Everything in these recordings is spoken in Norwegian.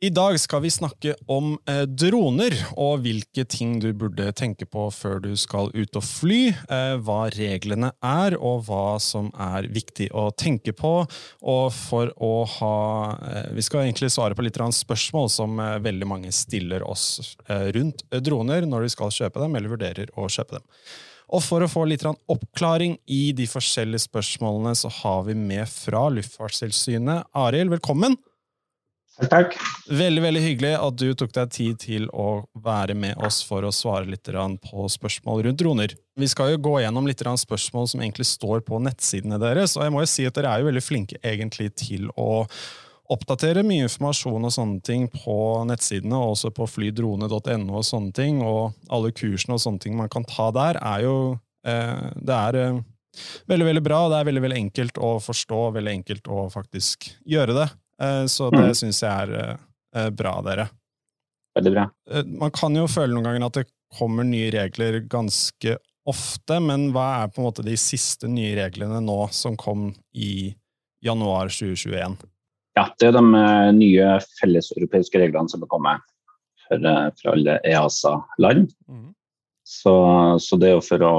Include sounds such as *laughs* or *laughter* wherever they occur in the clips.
I dag skal vi snakke om eh, droner, og hvilke ting du burde tenke på før du skal ut og fly. Eh, hva reglene er, og hva som er viktig å tenke på. Og for å ha eh, Vi skal egentlig svare på litt spørsmål som eh, veldig mange stiller oss eh, rundt droner når de skal kjøpe dem, eller vurderer å kjøpe dem. Og for å få litt oppklaring i de forskjellige spørsmålene, så har vi med fra Luftfartstilsynet Arild, velkommen! Takk. Veldig veldig hyggelig at du tok deg tid til å være med oss for å svare litt på spørsmål rundt droner. Vi skal jo gå gjennom litt spørsmål som egentlig står på nettsidene deres, og jeg må jo si at dere er jo veldig flinke egentlig til å oppdatere mye informasjon og sånne ting på nettsidene, og også på flydrone.no og sånne ting, og alle kursene og sånne ting man kan ta der, er jo eh, Det er eh, veldig, veldig bra. Det er veldig, veldig enkelt å forstå, veldig enkelt å faktisk gjøre det. Eh, så det mm. syns jeg er eh, eh, bra dere. Veldig bra. Man kan jo føle noen ganger at det kommer nye regler ganske ofte, men hva er på en måte de siste nye reglene nå som kom i januar 2021? Ja, Det er de nye felleseuropeiske reglene som er kommet for, for alle EASA-land. Mm. Så, så, det er jo for å,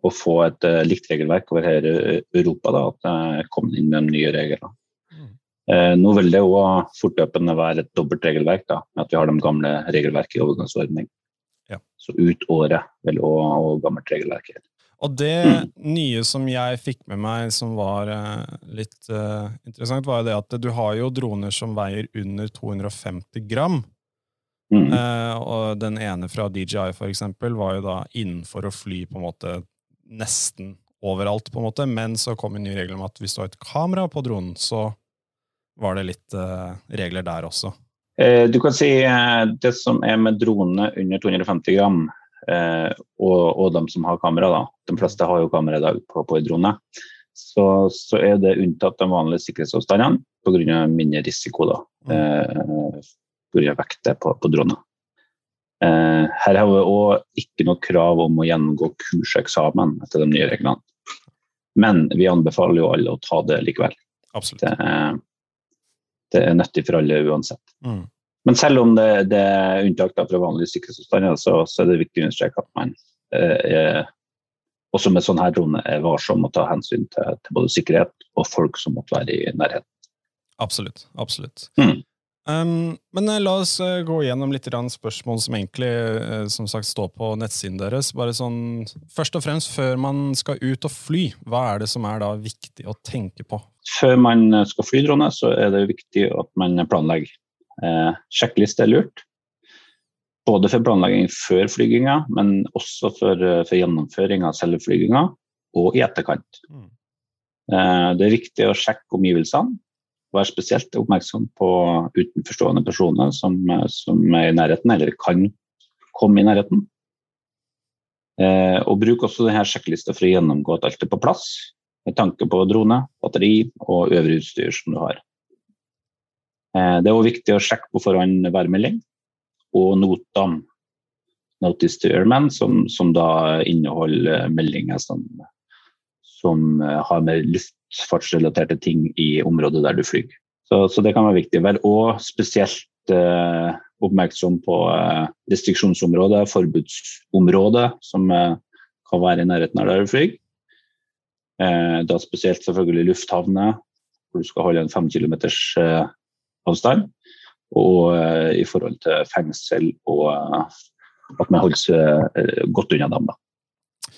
å få et likt regelverk over hele Europa da, at det kom inn med de nye reglene. Eh, nå vil det òg fortløpende være et dobbelt regelverk, da, at vi har de gamle regelverket i overgangsordning. Ja. Så ut året vil òg gammelt regelverk gjelde. Og det mm. nye som jeg fikk med meg som var uh, litt uh, interessant, var jo det at du har jo droner som veier under 250 gram. Mm. Uh, og den ene fra DJI for eksempel, var jo da innenfor å fly på en måte nesten overalt, på en måte, men så kom en ny regel om at hvis du har et kamera på dronen, så var det litt uh, regler der også? Eh, du kan si eh, det som er med dronene under 250 gram, eh, og, og, de som har kamera, da. De fleste har jo kamera i dag på, på drone. Så, så, er det unntatt de vanlige sikkerhetsavstandene pga. mindre risiko. da, mm. eh, Pga. vekter på, på droner. Eh, her har vi òg ikke noe krav om å gjennomgå kurseksamen etter de nye reglene. Men vi anbefaler jo alle å ta det likevel. Absolutt. Det, det er nyttig for alle uansett. Mm. Men selv om det, det er unntak fra vanlige sikkerhetsavstander, så, så, er det viktig å understreke at man eh, også med sånn her drone er varsom og tar hensyn til, til, både sikkerhet og folk som måtte være i nærheten. Absolutt. Absolutt. Mm. Um, men eh, la oss uh, gå gjennom litt spørsmål som egentlig uh, som sagt står på nettsiden deres. Bare sånn, Først og fremst, før man skal ut og fly, hva er det som er da viktig å tenke på? Før man skal fly drone, så er det viktig at man planlegger. Eh, sjekkliste er lurt. Både for planlegging før flyginga, men også for, for gjennomføring av selve flyginga, og i etterkant. Mm. det er viktig å sjekke omgivelsene være spesielt oppmerksom på utenforstående personer som, som, er i nærheten, eller kan komme i nærheten. Eh, og bruk også denne sjekklista for å gjennomgå at alt er på plass, med tanke på drone, batteri og øvrig utstyr som du har. Eh, det er også viktig å sjekke på forhånd værmelding og NOTAM, Notice to Airman, som, som da inneholder meldinger som, som har med luft luftfartsrelaterte ting i området der du flyr. Så, så, det kan være viktig. Vær òg spesielt eh, oppmerksom på eh, restriksjonsområdet, forbudsområdet, som eh, kan være i nærheten av der du flyr. Eh, da spesielt selvfølgelig lufthavner, hvor du skal holde en fem kilometers eh, avstand. Og eh, i forhold til fengsel og at man holder seg godt unna dem, da,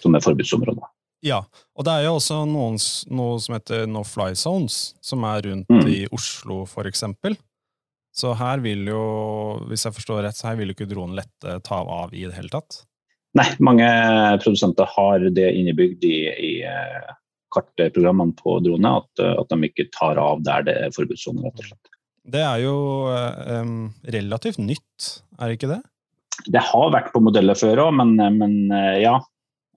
som er forbudsområder. Ja, og det er jo også noen, noe som heter no fly zones, som er rundt mm. i Oslo, for eksempel. Så her vil jo, hvis jeg forstår rett, så her vil jo ikke dronen lette ta av i det hele tatt? Nei, mange produsenter har det innebygd i, i eh, kartprogrammene på drone, at, at, de ikke tar av der det er forbudssone, rett og slett. Det er jo um, relativt nytt, er det ikke det? Det har vært på modeller før òg, men, men, ja.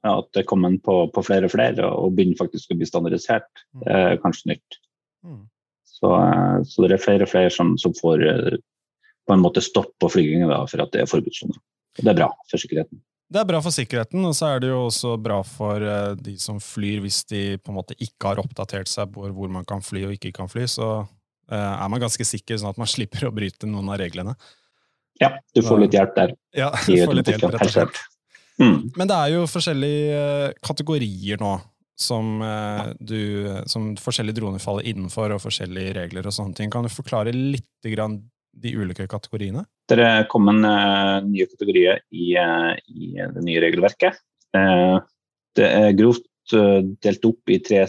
At det kommer på, på flere og flere og begynner faktisk å bli standardisert. Det er kanskje nytt. Mm. Så, eh, så det er flere og flere som, som får eh, på en måte stopp på flygingen da, for at det er forbudssone. Det er bra for sikkerheten. Det er bra for sikkerheten, og så er det jo også bra for de som flyr, hvis de på en måte ikke har oppdatert seg på hvor man kan fly og ikke kan fly. Så er man ganske sikker, sånn at man *laughs* slipper å bryte noen av reglene. Ja, du får litt hjelp der. Ja, *laughs* du får litt hjelp, rett og slett. Mm. Men det er jo forskjellige kategorier nå som, du, som forskjellige droner faller innenfor, og forskjellige regler og sånne ting. Kan du forklare litt grann de ulike kategoriene? Det er en uh, nye kategorier i, uh, i, det nye regelverket. Uh, det er grovt delt opp i tre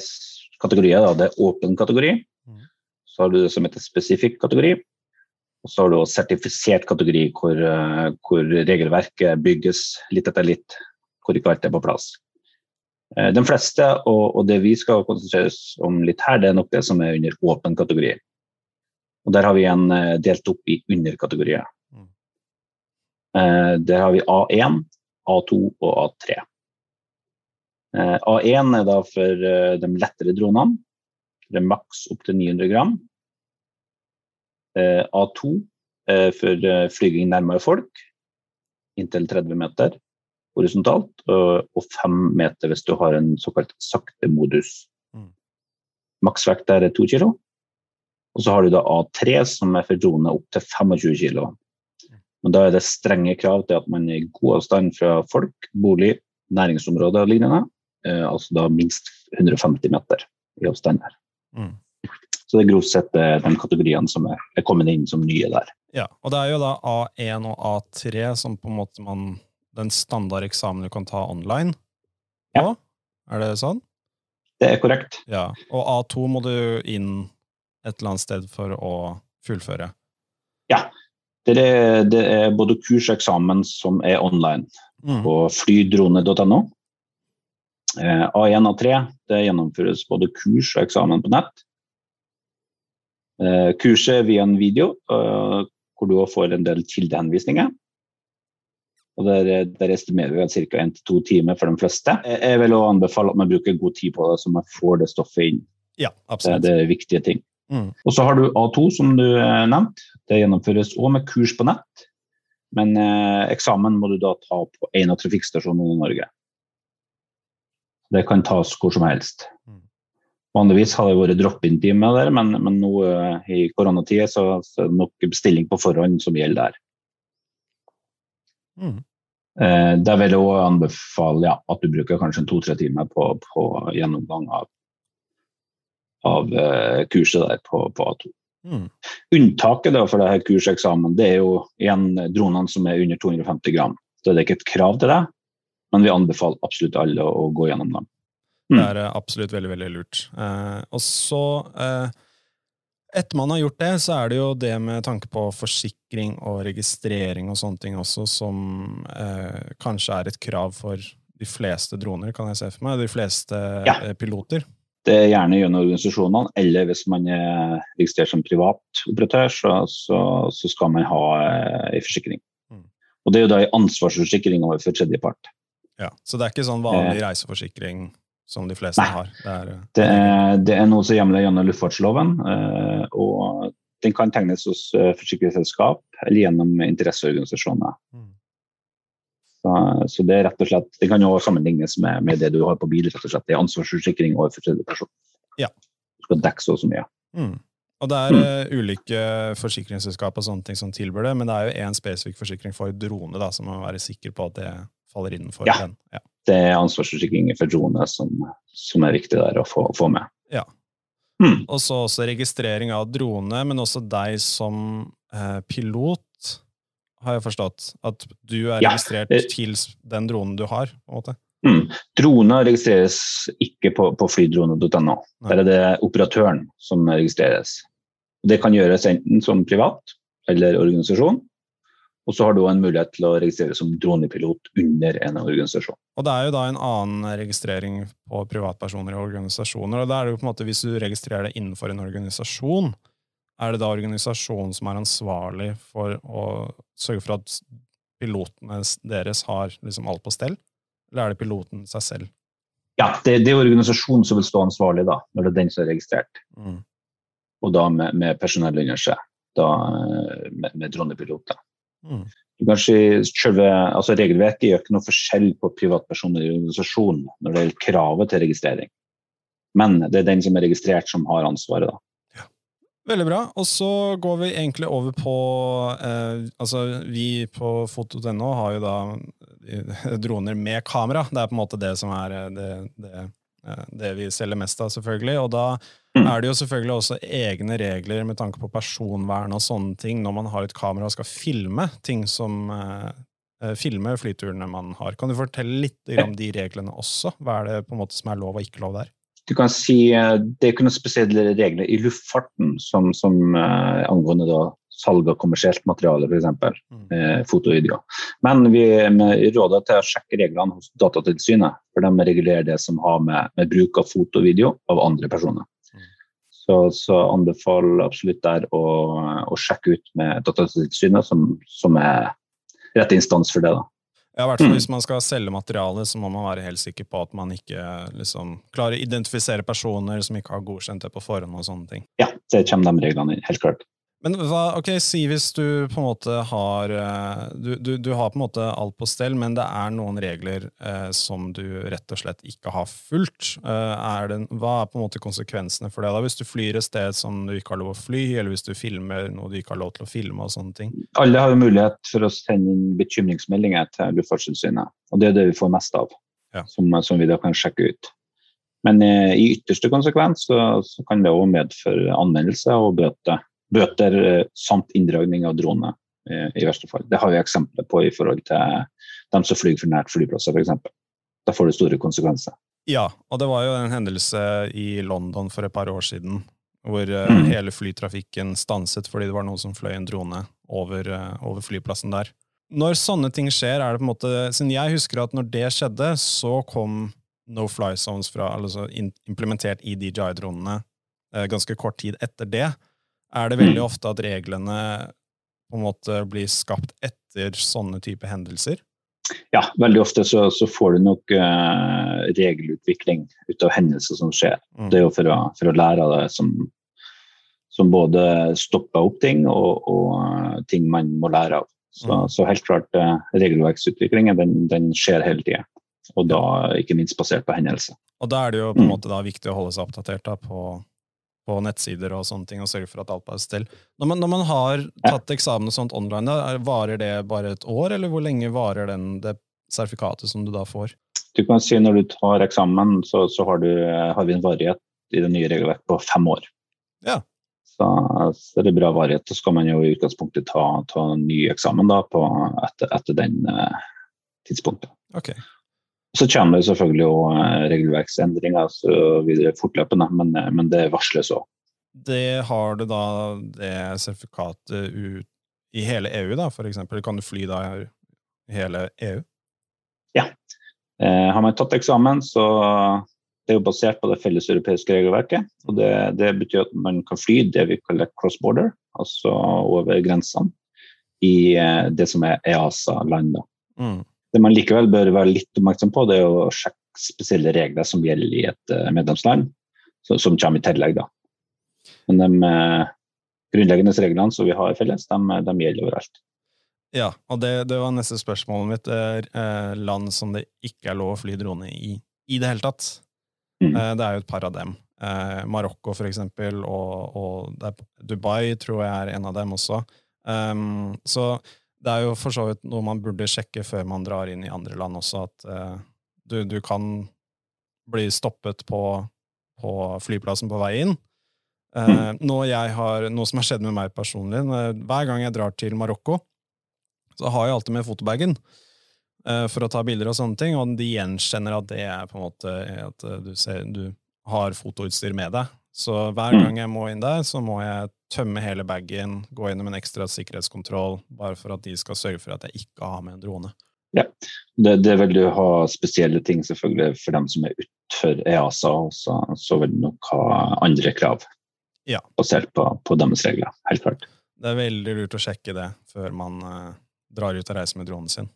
kategorier. Da. Det er åpen kategori. Mm. Så har du det som heter spesifikk kategori. Og så har du sertifisert kategori, hvor, hvor, regelverket bygges litt etter litt, hvor ikke alt er på plass. De fleste, og, og det vi skal konsentrere oss om litt her, det er nok det som er under åpen kategori. Og Der har vi en eh, delt opp i underkategorier. Mm. Eh, der har vi A1, A2 og A3. Eh, A1 er da for de lettere dronene. Det er maks opptil 900 gram. A2 er for flyging nærmere folk, inntil 30 meter horisontalt, og 5 meter hvis du har en såkalt sakte modus. Mm. Maksvekt der er 2 kilo. Og så har du da A3, som er for droner opp til 25 kg. Men da er det strenge krav til at man er i god avstand fra folk, bolig, næringsområder og lignende. Eh, altså da minst 150 meter i avstand her. Mm. Så det er grovt sett eh, de kategoriene som er, er, kommet inn som nye der. Ja, og det er jo da A1 og A3 som på en måte man Den standardeksamen du kan ta online. Ja. Er det sånn? Det er korrekt. Ja, Og A2 må du inn et eller annet sted for å fullføre? Ja. Det er, det er både kurs og eksamen som er online mm. på flydrone.no. Eh, A1 og A3 det gjennomføres både kurs og eksamen på nett. Eh, kurset via en video eh, hvor du får en del kildehenvisninger. Og der, der estimerer vi at ca. 1-2 timer for de fleste. Jeg vil også anbefale at man bruker god tid på det, så man får det stoffet inn. Ja, absolutt. Det, det er viktige ting. Mm. Og så har du A2, som du eh, nevnte. Det gjennomføres òg med kurs på nett. Men eh, eksamen må du da ta på en av trafikkstasjonene i Norge. Det kan tas hvor som helst. Mm. Vanligvis har det vært drop-in-time der, men, men, nå eh, i koronatida så, så, er det nok bestilling på forhånd som gjelder der. Mm. Eh, der vil jeg òg anbefale ja, at du bruker kanskje to-tre timer på, på gjennomgang av av eh, kurset der på, på A2. Mm. Unntaket da for dette kurseksamen det er jo igjen dronene som er under 250 gram. Så det er ikke et krav til det, men vi anbefaler absolutt alle å, å gå gjennom dem. Mm. Det er eh, absolutt veldig veldig lurt. Eh, og så, eh, etter man har gjort det, så er det jo det med tanke på forsikring og registrering og sånne ting også, som eh, kanskje er et krav for de fleste droner, kan jeg se for meg. De fleste ja. Piloter. Det er gjerne gjennom organisasjonene, eller hvis man er registrert som privat operatør, så, så, så skal man ha ei eh, forsikring. Mm. Og Det er jo da ei ansvarsforsikring overfor tredjepart. Ja, Så det er ikke sånn vanlig eh, reiseforsikring som de fleste Nei. har? Det er, eh, det er, det er noe som hjemler gjennom luftfartsloven. og Den kan tegnes hos forsikringsselskap eller gjennom interesseorganisasjoner. Mm. Så, så, det er rett og slett, det kan jo sammenlignes med, med, det du har på bil. rett og slett. Det er ansvarsforsikring overfor tredjeperson. Ja. Du skal dekke så, så mye. Mm. Og det er mm. uh, ulike forsikringsselskap og sånne ting som tilbyr det, men det er jo én spesifikk forsikring for drone, da, så man må være sikker på at det faller innenfor ja. den. Ja. Det er ansvarsforsikringer for drone som, som, er viktig der å få, få med. Ja. Mm. Og så også registrering av drone, men også deg som eh, pilot har jeg forstått. At du er registrert til den dronen du har? på en måte. Mm. Droner registreres ikke på, på flydrone.no. Der er det operatøren som registreres. Det kan gjøres enten som privat eller organisasjon. Og så har du en mulighet til å registrere som dronepilot under en organisasjon. Og Det er jo da en annen registrering på privatpersoner i organisasjoner. og da er det jo på en måte Hvis du registrerer det innenfor en organisasjon, er det da organisasjonen som er ansvarlig for å sørge for at pilotene deres har liksom alt på stell, eller er det piloten seg selv? Ja, det, det er organisasjonen som vil stå ansvarlig da, når det er den som er registrert. Mm. og da med, med personell under seg. Da, med, med dronepiloter. Mm. Selve, altså Regelverket gjør ikke noe forskjell på privatpersoner i organisasjonen når det gjelder kravet til registrering. Men det er den som er registrert, som har ansvaret. da. Veldig bra. Og så går vi egentlig over på eh, Altså, vi på foto.no har jo da eh, droner med kamera. Det er på en måte det som er eh, det, det, eh, det vi selger mest av, selvfølgelig. Og da mm. er det jo selvfølgelig også egne regler med tanke på personvern og sånne ting når man har et kamera og skal filme ting som eh, Filme flyturene man har. Kan du fortelle litt om de reglene også? Hva er det på en måte som er lov og ikke lov der? du kan si eh, Det er ikke noen spesielle regler i luftfarten som, som eh, angående da, salg av kommersielt materiale, f.eks. Mm. Eh, foto og video. Men vi råder til å sjekke reglene hos Datatilsynet, for de regulerer det som har med, med bruk av fotovideo av andre personer. Så, så anbefaler absolutt der å, å, sjekke ut med Datatilsynet, som, som er rett instans for det. da. Ja, hvert fall mm. Hvis man skal selge materiale, så må man være helt sikker på at man ikke liksom, klarer å identifisere personer som ikke har godkjent det på forhånd. og sånne ting. Ja, det kommer de reglene inn, helt klart. Men hva, ok, si hvis du på en måte har eh, du, du, du, har på en måte alt på stell, men det er noen regler eh, som du rett og slett ikke har fulgt. Eh, det, hva er på en måte konsekvensene for det da, hvis du flyr et sted som du ikke har lov å fly, eller hvis du filmer noe du ikke har lov til å filme? og sånne ting? Alle har jo mulighet for å sende inn bekymringsmeldinger til Luftfartstilsynet, og det er det vi får mest av, ja. som, som, vi da kan sjekke ut. Men eh, i ytterste konsekvens så, så kan det òg medføre anmeldelse og bøter bøter eh, samt inndragning av drone eh, i verste fall. Det har vi eksempler på i forhold til dem som flyr for nært flyplasser, f.eks. Da får det store konsekvenser. Ja, og det var jo en hendelse i London for et par år siden hvor eh, mm. hele flytrafikken stanset fordi det var noen som fløy en drone over, over, flyplassen der. Når sånne ting skjer, er det på en måte Siden jeg husker at når det skjedde, så kom no fly zones fra, altså implementert i DJI-dronene ganske kort tid etter det er det veldig mm. ofte at reglene på en måte blir skapt etter sånne type hendelser? Ja, veldig ofte så, så får du nok uh, regelutvikling ut av hendelser som skjer. Mm. Det er jo for å, for å, lære av det som, som både stopper opp ting og, og uh, ting man må lære av. Så, mm. så helt klart, uh, regelverksutviklingen den, den, skjer hele tida. Og da ikke minst basert på hendelser. Og da er det jo på en mm. måte da viktig å holde seg oppdatert da, på på nettsider og sånne ting, og sørge for at alt er stell. Når man, når man har tatt eksamen og sånt online, da, varer det bare et år, eller hvor lenge varer den, det sertifikatet som du da får? Du kan si Når du tar eksamen, så, så har, du, har, vi en varighet i det nye regelverket på fem år. Ja. Så, så det er bra varighet. Så skal man jo i utgangspunktet ta, ta ny eksamen da, på, etter, etter den eh, tidspunktet. Okay. Så kommer det selvfølgelig òg eh, regelverksendringer så videre fortløpende, men, eh, men det varsles òg. Det har du da det sertifikatet ut i hele EU, da, for eksempel? Kan du fly da i hele EU? Ja. Eh, har man tatt eksamen, så det er jo basert på det felleseuropeiske regelverket. og det, det, betyr at man kan fly det vi kaller cross border, altså over grensene, i eh, det som er EASA-land. Mm. Det man likevel bør være litt oppmerksom på, det er å sjekke spesielle regler som gjelder i et uh, medlemsland, som kommer i tillegg. da. Men de uh, grunnleggende reglene som vi har felles, de, de gjelder overalt. Ja, og det, det, var neste spørsmålet mitt. Eh, land som det ikke er lov å fly drone i i det hele tatt. Mm. Eh, det er jo et par av dem. Eh, Marokko, for eksempel, og, og Dubai tror jeg er en av dem også. Um, så det er jo for så vidt noe man burde sjekke før man drar inn i andre land også, at uh, du, du, kan bli stoppet på, på, flyplassen på vei inn. Uh, noe, har, noe, som har skjedd med meg personlig, hver gang jeg drar til Marokko, så har jeg alltid med fotobagen uh, for å ta bilder og sånne ting, og de gjenkjenner at det er på en måte at du, ser, du har fotoutstyr med deg. Så hver mm. gang jeg må inn der, så må jeg tømme hele bagen, gå gjennom en ekstra sikkerhetskontroll, bare for at de skal sørge for at jeg ikke har med en drone. Ja, det, det vil du ha spesielle ting selvfølgelig for dem som er utenfor EASA, så, så vil du nok ha andre krav ja. basert på, på, deres regler. Helt klart. Det er veldig lurt å sjekke det før man eh, drar ut og reiser med dronen sin.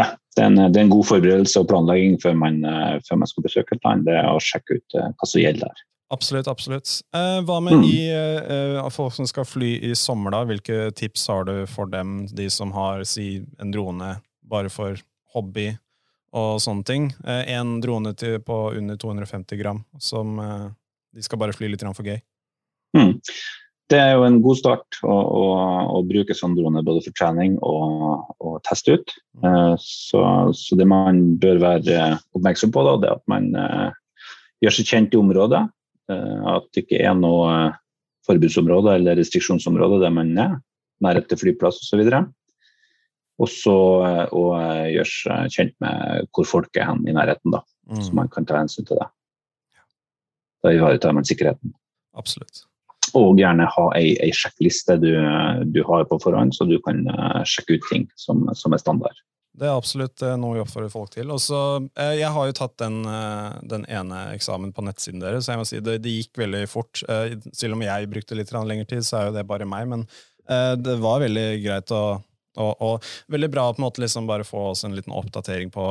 Ja, det er, en, det er en god forberedelse og planlegging før man, uh, før man skal besøke et land. Det er å sjekke ut eh, hva som gjelder der. Absolutt, absolutt. Eh, hva med mm. i eh, folk som skal fly i sommer, da? Hvilke tips har du for dem, de som har si, en drone bare for hobby og sånne ting? Eh, en drone til, på under 250 gram som eh, de skal bare fly litt for gøy? Mm. Det er jo en god start å, å, å bruke sånn drone både for trening og, og teste ut. Mm. Eh, så, så, det man bør være oppmerksom på, da, det er at man gjør seg kjent i området. Eh, at det ikke er noe eh, forbudsområde eller restriksjonsområde der man er, nærhet til flyplass osv. Og så eh, å gjøre seg kjent med hvor folk er hen i nærheten, da. Mm. Så man kan ta hensyn til det. Da ivaretar man sikkerheten. Absolutt. Og gjerne ha ei, ei sjekkliste du, du, har på forhånd, så du kan sjekke ut ting som, som er standard. Det er absolutt eh, noe vi oppfordrer folk til. Også, eh, jeg har jo tatt den, eh, den, ene eksamen på nettsiden deres, så jeg må si det, det, gikk veldig fort. Selv om jeg brukte litt lengre tid, så er jo det bare meg, men det var veldig greit og, og, og veldig bra å på en måte liksom bare få oss en liten oppdatering på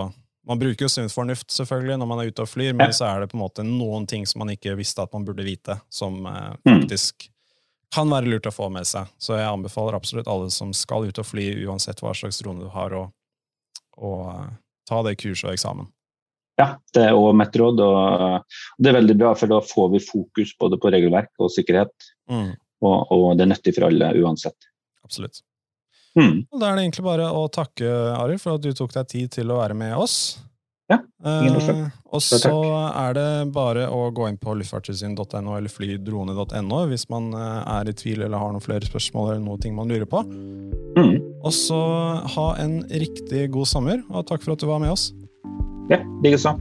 Man bruker jo sunn fornuft selvfølgelig når man er ute og flyr, men så er det på en måte noen ting som man ikke visste at man burde vite, som mm. faktisk kan være lurt å få med seg. Så jeg anbefaler absolutt alle som skal ut og fly, uansett hva slags drone du har, å å eh, ta det kurset og eksamen. Ja, det er òg mitt råd. og Det er veldig bra, for da får vi fokus både på regelverk og sikkerhet. Mm. Og, og, det er nyttig for alle uansett. Absolutt. Mm. Da er det egentlig bare å takke Arild for at du tok deg tid til å være med oss. Ja. Eh, og så er det bare å gå inn på luftfartstilsyn.no eller flydrone.no hvis man eh, er i tvil eller har noen flere spørsmål eller noe ting man lurer på. Mm. Og så ha en riktig god sommer, og takk for at du var med oss. Ja, likeså.